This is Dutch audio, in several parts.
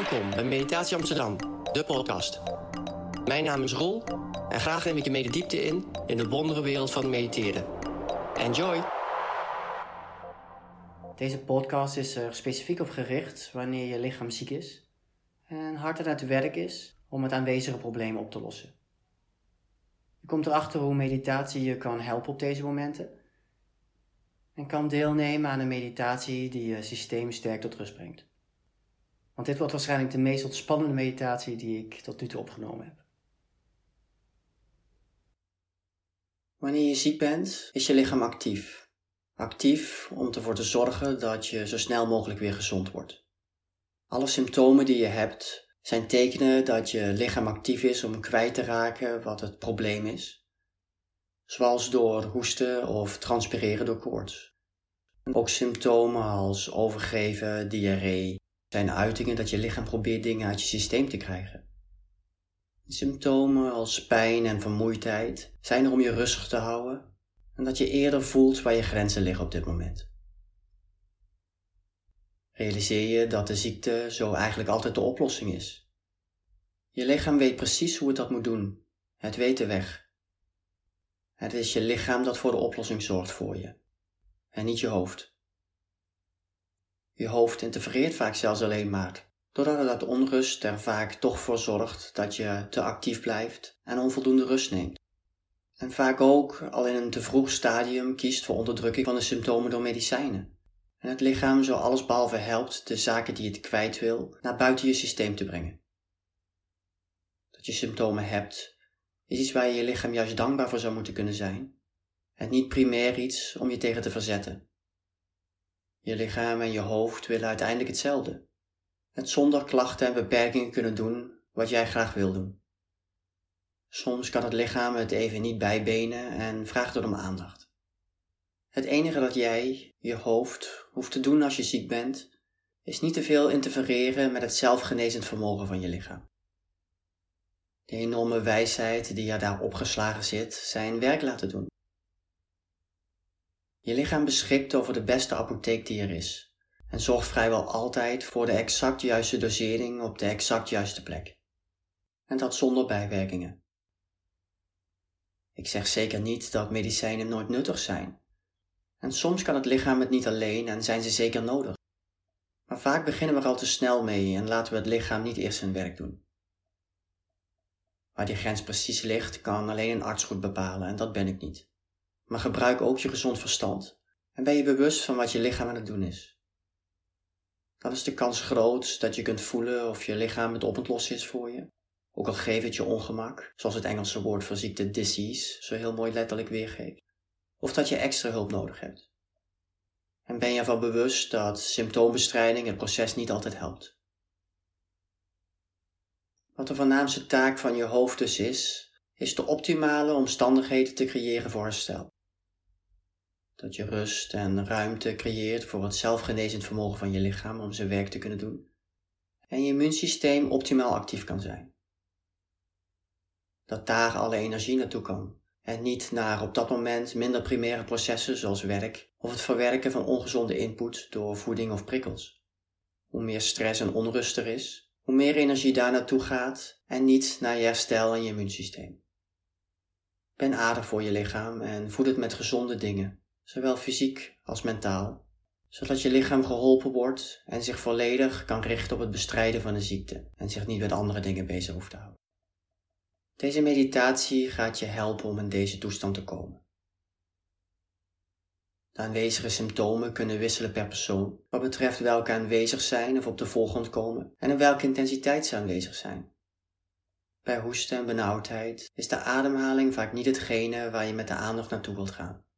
Welkom bij Meditatie Amsterdam, de podcast. Mijn naam is Roel en graag neem ik je mee diepte in in de wondere wereld van mediteren. Enjoy! Deze podcast is er specifiek op gericht wanneer je lichaam ziek is en hard aan het werk is om het aanwezige probleem op te lossen. Je komt erachter hoe meditatie je kan helpen op deze momenten en kan deelnemen aan een meditatie die je systeem sterk tot rust brengt. Want dit wordt waarschijnlijk de meest ontspannende meditatie die ik tot nu toe opgenomen heb. Wanneer je ziek bent, is je lichaam actief. Actief om ervoor te zorgen dat je zo snel mogelijk weer gezond wordt. Alle symptomen die je hebt zijn tekenen dat je lichaam actief is om kwijt te raken wat het probleem is. Zoals door hoesten of transpireren door koorts. Ook symptomen als overgeven, diarree zijn uitingen dat je lichaam probeert dingen uit je systeem te krijgen. Symptomen als pijn en vermoeidheid zijn er om je rustig te houden en dat je eerder voelt waar je grenzen liggen op dit moment. Realiseer je dat de ziekte zo eigenlijk altijd de oplossing is. Je lichaam weet precies hoe het dat moet doen. Het weet de weg. Het is je lichaam dat voor de oplossing zorgt voor je, en niet je hoofd. Je hoofd interfereert vaak zelfs alleen maar, doordat het uit onrust er vaak toch voor zorgt dat je te actief blijft en onvoldoende rust neemt. En vaak ook al in een te vroeg stadium kiest voor onderdrukking van de symptomen door medicijnen. En het lichaam zo allesbehalve helpt de zaken die het kwijt wil naar buiten je systeem te brengen. Dat je symptomen hebt, is iets waar je je lichaam juist dankbaar voor zou moeten kunnen zijn. En niet primair iets om je tegen te verzetten. Je lichaam en je hoofd willen uiteindelijk hetzelfde. Het zonder klachten en beperkingen kunnen doen wat jij graag wil doen. Soms kan het lichaam het even niet bijbenen en vraagt het om aandacht. Het enige dat jij, je hoofd, hoeft te doen als je ziek bent, is niet te veel interfereren met het zelfgenezend vermogen van je lichaam. De enorme wijsheid die er daar opgeslagen zit, zijn werk laten doen. Je lichaam beschikt over de beste apotheek die er is en zorgt vrijwel altijd voor de exact juiste dosering op de exact juiste plek. En dat zonder bijwerkingen. Ik zeg zeker niet dat medicijnen nooit nuttig zijn. En soms kan het lichaam het niet alleen en zijn ze zeker nodig. Maar vaak beginnen we er al te snel mee en laten we het lichaam niet eerst zijn werk doen. Waar die grens precies ligt, kan alleen een arts goed bepalen en dat ben ik niet maar gebruik ook je gezond verstand en ben je bewust van wat je lichaam aan het doen is. Dan is de kans groot dat je kunt voelen of je lichaam het op het is voor je, ook al geeft het je ongemak, zoals het Engelse woord voor ziekte disease zo heel mooi letterlijk weergeeft, of dat je extra hulp nodig hebt. En ben je ervan bewust dat symptoombestrijding het proces niet altijd helpt. Wat de voornaamste taak van je hoofd dus is, is de optimale omstandigheden te creëren voor herstel dat je rust en ruimte creëert voor het zelfgenezend vermogen van je lichaam om zijn werk te kunnen doen. En je immuunsysteem optimaal actief kan zijn. Dat daar alle energie naartoe kan en niet naar op dat moment minder primaire processen zoals werk of het verwerken van ongezonde input door voeding of prikkels. Hoe meer stress en onrust er is, hoe meer energie daar naartoe gaat en niet naar je herstel en je immuunsysteem. Ben aardig voor je lichaam en voed het met gezonde dingen zowel fysiek als mentaal, zodat je lichaam geholpen wordt en zich volledig kan richten op het bestrijden van de ziekte en zich niet met andere dingen bezig hoeft te houden. Deze meditatie gaat je helpen om in deze toestand te komen. De aanwezige symptomen kunnen wisselen per persoon, wat betreft welke aanwezig zijn of op de voorgrond komen en in welke intensiteit ze aanwezig zijn. Bij hoesten en benauwdheid is de ademhaling vaak niet hetgene waar je met de aandacht naartoe wilt gaan.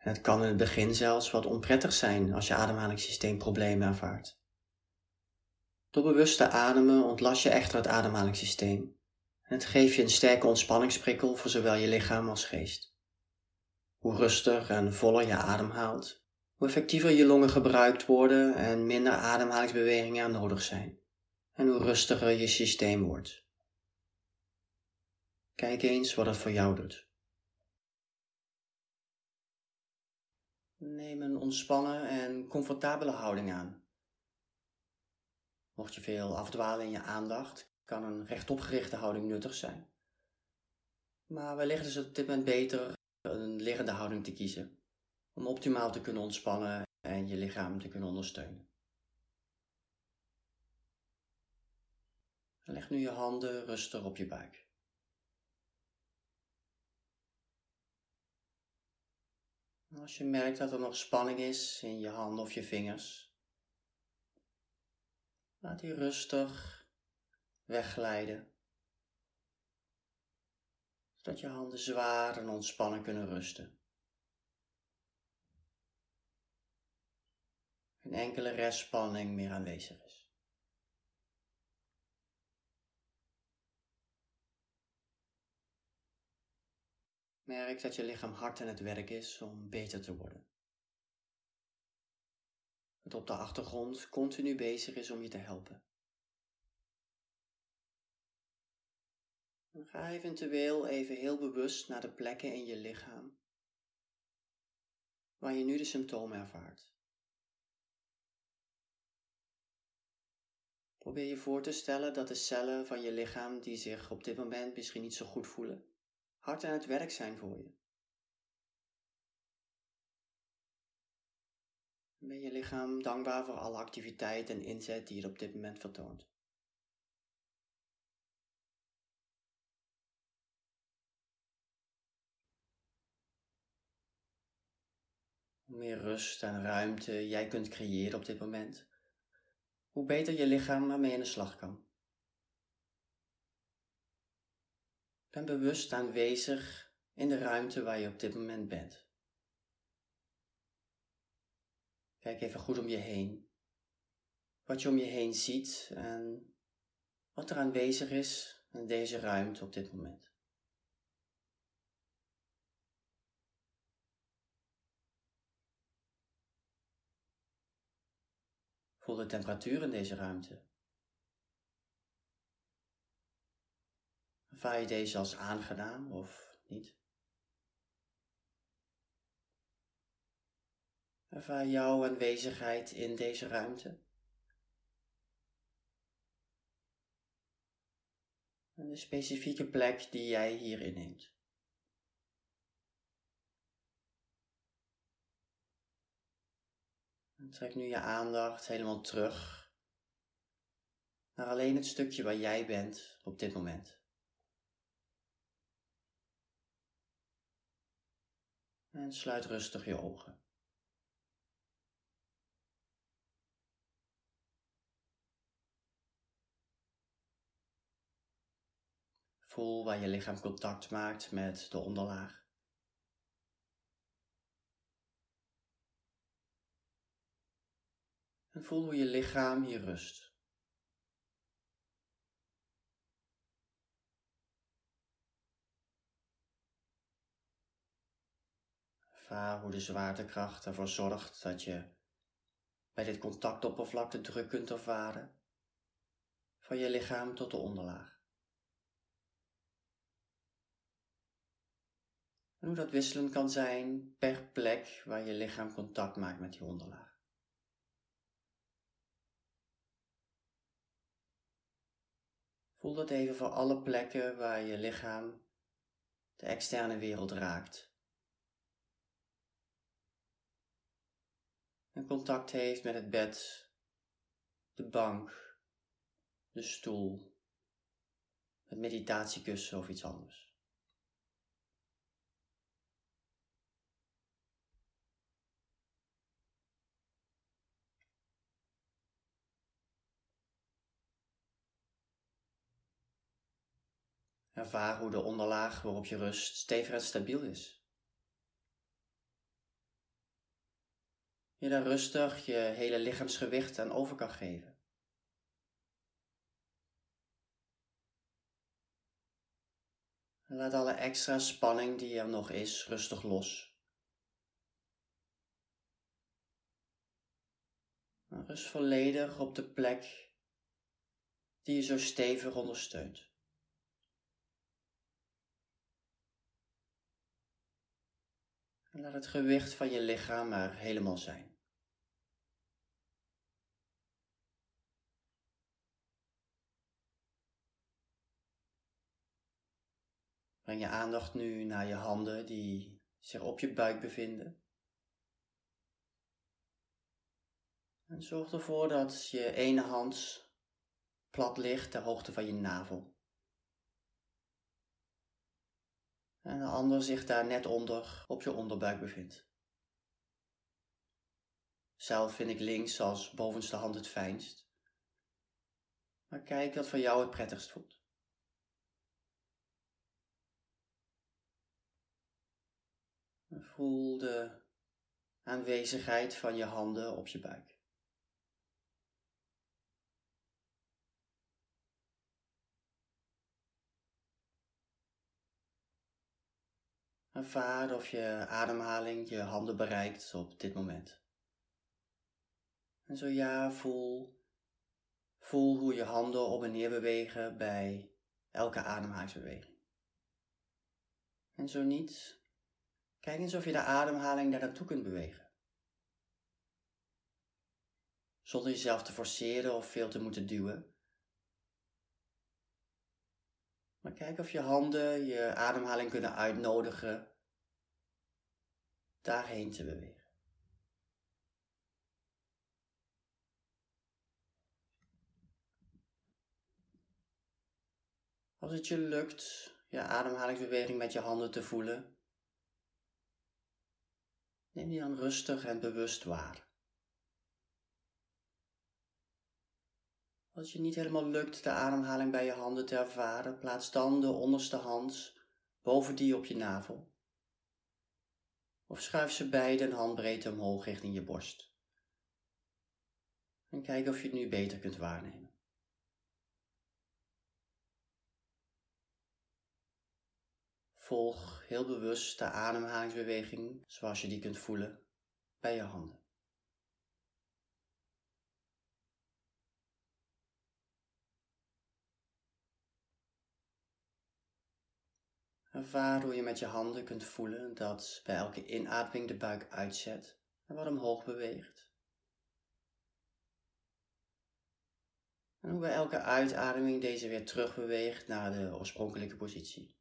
Het kan in het begin zelfs wat onprettig zijn als je ademhalingssysteem problemen ervaart. Door bewust te ademen ontlast je echter het ademhalingssysteem en het geeft je een sterke ontspanningsprikkel voor zowel je lichaam als geest. Hoe rustiger en voller je ademhaalt, hoe effectiever je longen gebruikt worden en minder ademhalingsbewegingen er nodig zijn, en hoe rustiger je systeem wordt. Kijk eens wat het voor jou doet. Neem een ontspannen en comfortabele houding aan. Mocht je veel afdwalen in je aandacht, kan een rechtopgerichte houding nuttig zijn. Maar wellicht is het op dit moment beter een liggende houding te kiezen, om optimaal te kunnen ontspannen en je lichaam te kunnen ondersteunen. Leg nu je handen rustig op je buik. Als je merkt dat er nog spanning is in je handen of je vingers, laat die rustig wegglijden, zodat je handen zwaar en ontspannen kunnen rusten. Geen enkele restspanning meer aanwezig is. Merk dat je lichaam hard aan het werk is om beter te worden. Het op de achtergrond continu bezig is om je te helpen. ga eventueel even heel bewust naar de plekken in je lichaam waar je nu de symptomen ervaart. Probeer je voor te stellen dat de cellen van je lichaam die zich op dit moment misschien niet zo goed voelen, hard aan het werk zijn voor je. Ben je lichaam dankbaar voor alle activiteit en inzet die het op dit moment vertoont? Hoe meer rust en ruimte jij kunt creëren op dit moment, hoe beter je lichaam ermee in de slag kan. Ben bewust aanwezig in de ruimte waar je op dit moment bent. Kijk even goed om je heen. Wat je om je heen ziet en wat er aanwezig is in deze ruimte op dit moment. Voel de temperatuur in deze ruimte. Ervaar je deze als aangenaam of niet? Ervaar jouw aanwezigheid in deze ruimte? En de specifieke plek die jij hier inneemt. Trek nu je aandacht helemaal terug naar alleen het stukje waar jij bent op dit moment. En sluit rustig je ogen. Voel waar je lichaam contact maakt met de onderlaag. En voel hoe je lichaam hier rust. Hoe de zwaartekracht ervoor zorgt dat je bij dit contactoppervlak de druk kunt ervaren van je lichaam tot de onderlaag. En hoe dat wisselend kan zijn per plek waar je lichaam contact maakt met die onderlaag. Voel dat even voor alle plekken waar je lichaam de externe wereld raakt. Contact heeft met het bed, de bank, de stoel, het meditatiekussen of iets anders. Ervaar hoe de onderlaag waarop je rust stevig en stabiel is. Je daar rustig je hele lichaamsgewicht aan over kan geven. laat alle extra spanning die er nog is rustig los. rust volledig op de plek die je zo stevig ondersteunt. En laat het gewicht van je lichaam er helemaal zijn. Breng je aandacht nu naar je handen die zich op je buik bevinden. En zorg ervoor dat je ene hand plat ligt ter hoogte van je navel. En de ander zich daar net onder op je onderbuik bevindt. Zelf vind ik links als bovenste hand het fijnst. Maar kijk wat voor jou het prettigst voelt. Voel de aanwezigheid van je handen op je buik. Ervaar of je ademhaling je handen bereikt op dit moment. En zo ja, voel, voel hoe je handen op en neer bewegen bij elke ademhalingsbeweging. En zo niet, kijk eens of je de ademhaling daar naartoe kunt bewegen. Zonder jezelf te forceren of veel te moeten duwen. Maar kijk of je handen je ademhaling kunnen uitnodigen daarheen te bewegen. Als het je lukt je ademhalingsbeweging met je handen te voelen, neem die dan rustig en bewust waar. Als je niet helemaal lukt de ademhaling bij je handen te ervaren, plaats dan de onderste hand boven die op je navel. Of schuif ze beide een handbreedte omhoog richting je borst. En kijk of je het nu beter kunt waarnemen. Volg heel bewust de ademhalingsbeweging zoals je die kunt voelen bij je handen. Ervaar hoe je met je handen kunt voelen dat bij elke inademing de buik uitzet en wat omhoog beweegt. En hoe bij elke uitademing deze weer terug beweegt naar de oorspronkelijke positie.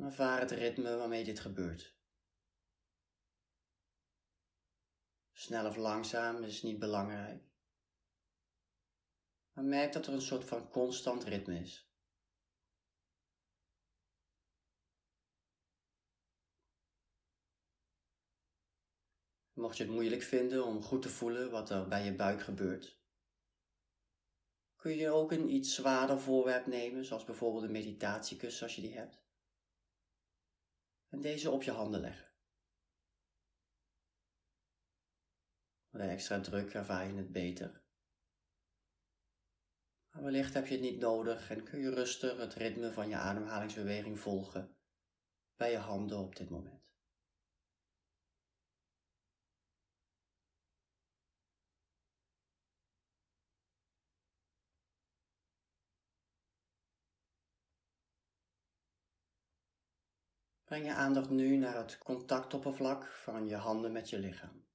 Ervaar het ritme waarmee dit gebeurt. Snel of langzaam is niet belangrijk. Maar merk dat er een soort van constant ritme is. Mocht je het moeilijk vinden om goed te voelen wat er bij je buik gebeurt, kun je ook een iets zwaarder voorwerp nemen, zoals bijvoorbeeld een meditatiekussen als je die hebt en deze op je handen leggen. Met extra druk ervaar je het beter. Maar wellicht heb je het niet nodig en kun je rustig het ritme van je ademhalingsbeweging volgen bij je handen op dit moment. Breng je aandacht nu naar het contactoppervlak van je handen met je lichaam.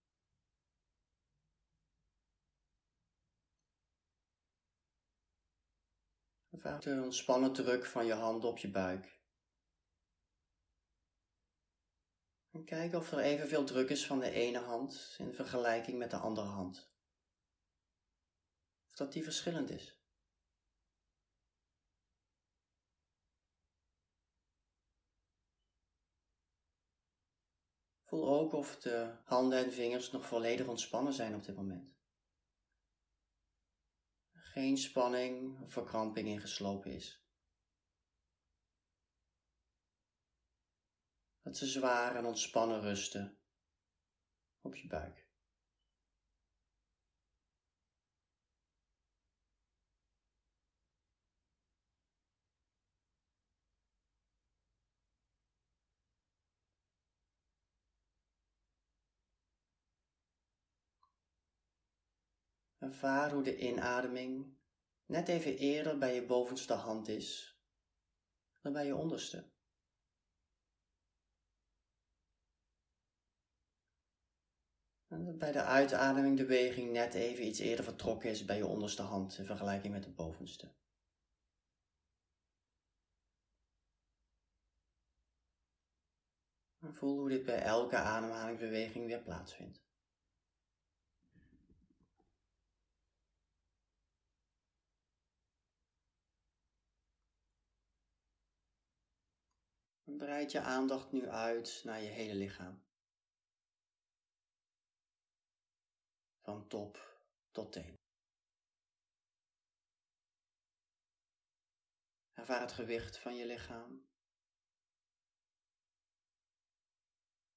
Ervaar de ontspannen druk van je handen op je buik. En kijk of er evenveel druk is van de ene hand in vergelijking met de andere hand. Of dat die verschillend is. Voel ook of de handen en vingers nog volledig ontspannen zijn op dit moment. Geen spanning of verkramping ingeslopen is. Dat ze zwaar en ontspannen rusten op je buik. Ervaar hoe de inademing net even eerder bij je bovenste hand is dan bij je onderste. En bij de uitademing de beweging net even iets eerder vertrokken is bij je onderste hand in vergelijking met de bovenste. En voel hoe dit bij elke ademhalingsbeweging weer plaatsvindt. Breid je aandacht nu uit naar je hele lichaam. Van top tot teen. Ervaar het gewicht van je lichaam.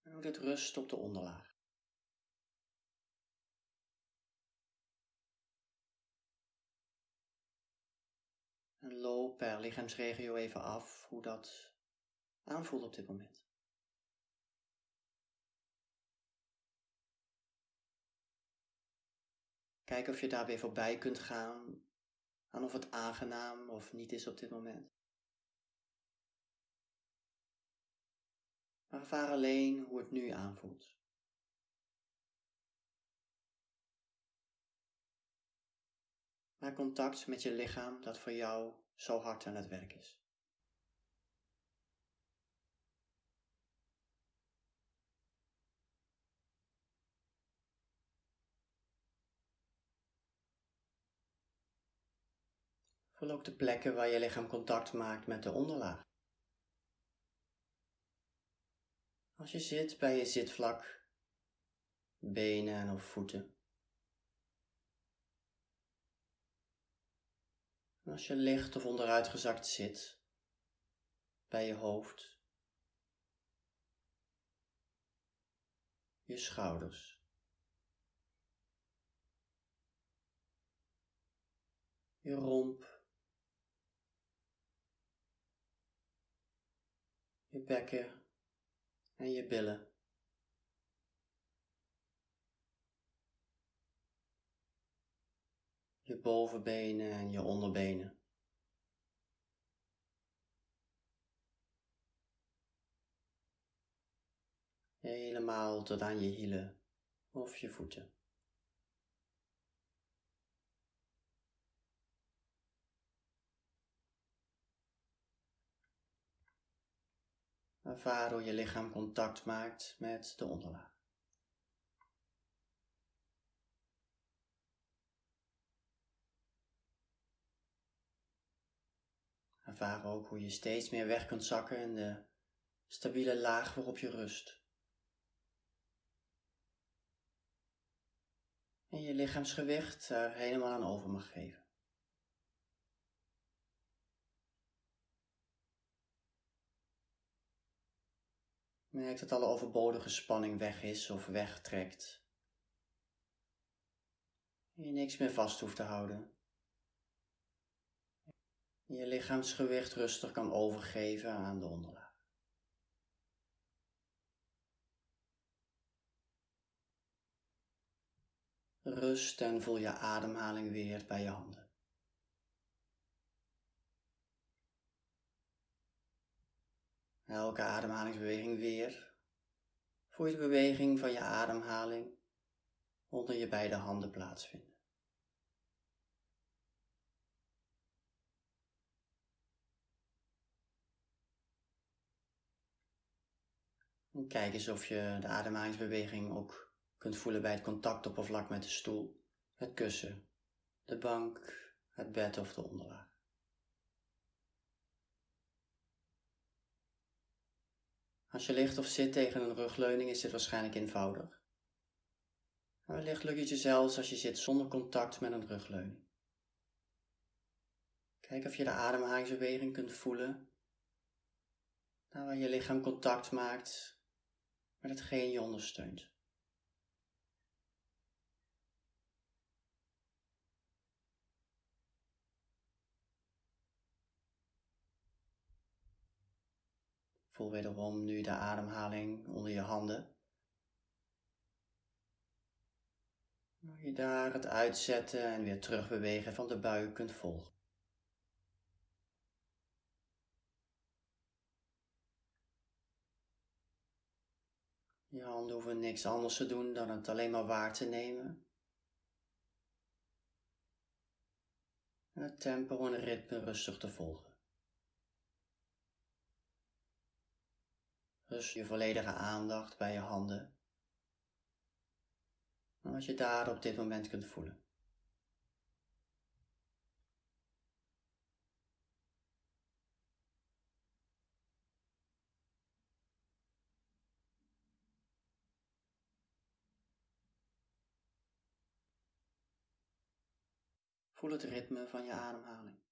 En hoe dit rust op de onderlaag. En loop per lichaamsregio even af hoe dat aanvoelt op dit moment. Kijk of je daarbij voorbij kunt gaan aan of het aangenaam of niet is op dit moment. Maar ervaar alleen hoe het nu aanvoelt. Maak contact met je lichaam dat voor jou zo hard aan het werk is. Voel ook de plekken waar je lichaam contact maakt met de onderlaag. Als je zit bij je zitvlak, benen of voeten. En als je licht of onderuitgezakt zit, bij je hoofd, je schouders. Je romp je bekken en je billen. Je bovenbenen en je onderbenen. Helemaal tot aan je hielen of je voeten. Ervaar hoe je lichaam contact maakt met de onderlaag. Ervaar ook hoe je steeds meer weg kunt zakken in de stabiele laag waarop je rust. En je lichaamsgewicht er helemaal aan over mag geven. Merk dat alle overbodige spanning weg is of wegtrekt. Je niks meer vast hoeft te houden. Je lichaamsgewicht rustig kan overgeven aan de onderlaag. Rust en voel je ademhaling weer bij je handen. Elke ademhalingsbeweging weer. Voel je de beweging van je ademhaling onder je beide handen plaatsvinden. En kijk eens of je de ademhalingsbeweging ook kunt voelen bij het contactoppervlak met de stoel, het kussen, de bank, het bed of de onderlaag. Als je ligt of zit tegen een rugleuning is dit waarschijnlijk eenvoudig. Maar wellicht lukt het zelfs als je zit zonder contact met een rugleuning. Kijk of je de ademhalingsbeweging kunt voelen, daar waar je lichaam contact maakt met hetgeen je ondersteunt. Voel wederom nu de ademhaling onder je handen. Hoe je daar het uitzetten en weer terugbewegen van de buik kunt volgen. Je handen hoeven niks anders te doen dan het alleen maar waar te nemen. En het tempo en ritme rustig te volgen. Rust je volledige aandacht bij je handen en wat je daar op dit moment kunt voelen. Voel het ritme van je ademhaling.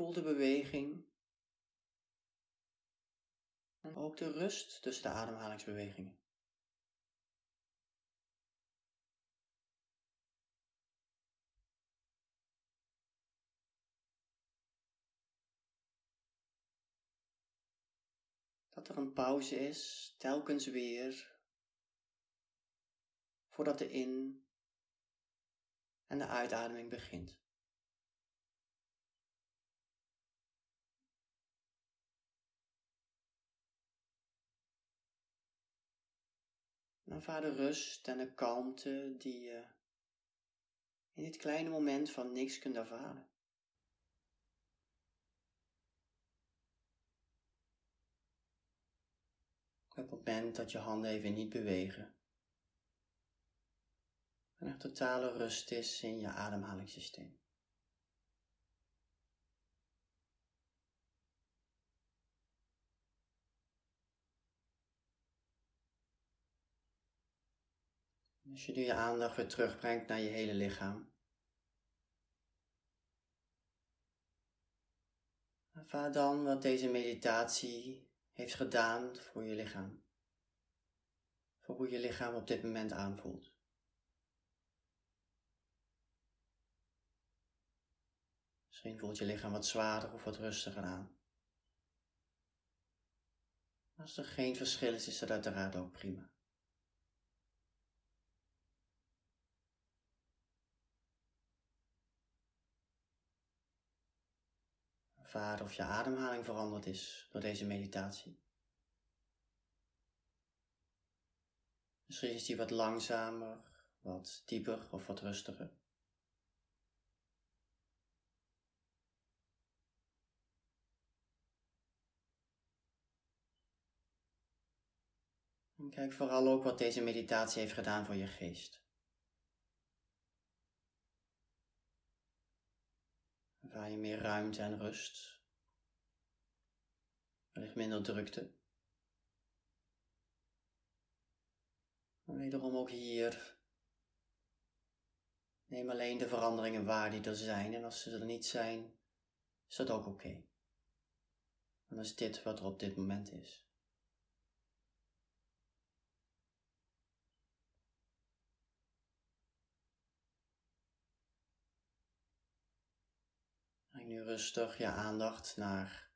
Voel de beweging en ook de rust tussen de ademhalingsbewegingen. Dat er een pauze is, telkens weer, voordat de in- en de uitademing begint. Ervaar de rust en de kalmte die je in dit kleine moment van niks kunt ervaren. Op het moment dat je handen even niet bewegen en er totale rust is in je ademhalingssysteem. Als je nu je aandacht weer terugbrengt naar je hele lichaam. Ervaar dan wat deze meditatie heeft gedaan voor je lichaam. Voor hoe je lichaam op dit moment aanvoelt. Misschien voelt je lichaam wat zwaarder of wat rustiger aan. Als er geen verschil is, is dat uiteraard ook prima. Of je ademhaling veranderd is door deze meditatie. Misschien is die wat langzamer, wat dieper of wat rustiger. En kijk vooral ook wat deze meditatie heeft gedaan voor je geest. Ervaar je meer ruimte en rust. Ligt minder drukte. En wederom ook hier. Neem alleen de veranderingen waar die er zijn. En als ze er niet zijn, is dat ook oké. Okay. Dan is dit wat er op dit moment is. Breng nu rustig je aandacht naar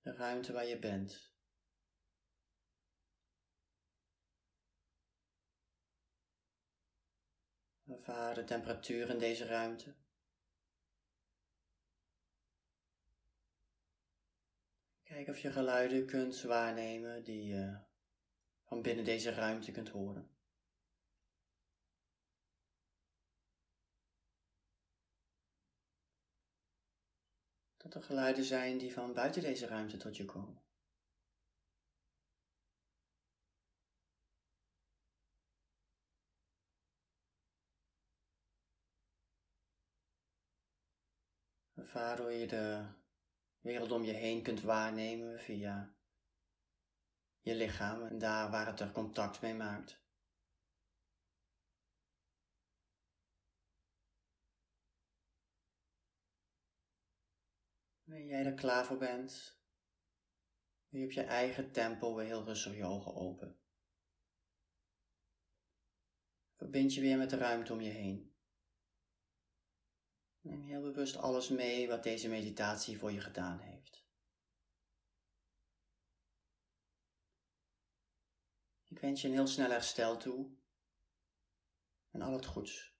de ruimte waar je bent. Ervaar de temperatuur in deze ruimte. Kijk of je geluiden kunt waarnemen die je van binnen deze ruimte kunt horen. Dat er geluiden zijn die van buiten deze ruimte tot je komen. Waardoor je de wereld om je heen kunt waarnemen via je lichaam en daar waar het er contact mee maakt. Wanneer jij er klaar voor bent, doe je op je eigen tempo weer heel rustig je ogen open. Verbind je weer met de ruimte om je heen. Neem heel bewust alles mee wat deze meditatie voor je gedaan heeft. Ik wens je een heel snel herstel toe en al het goeds.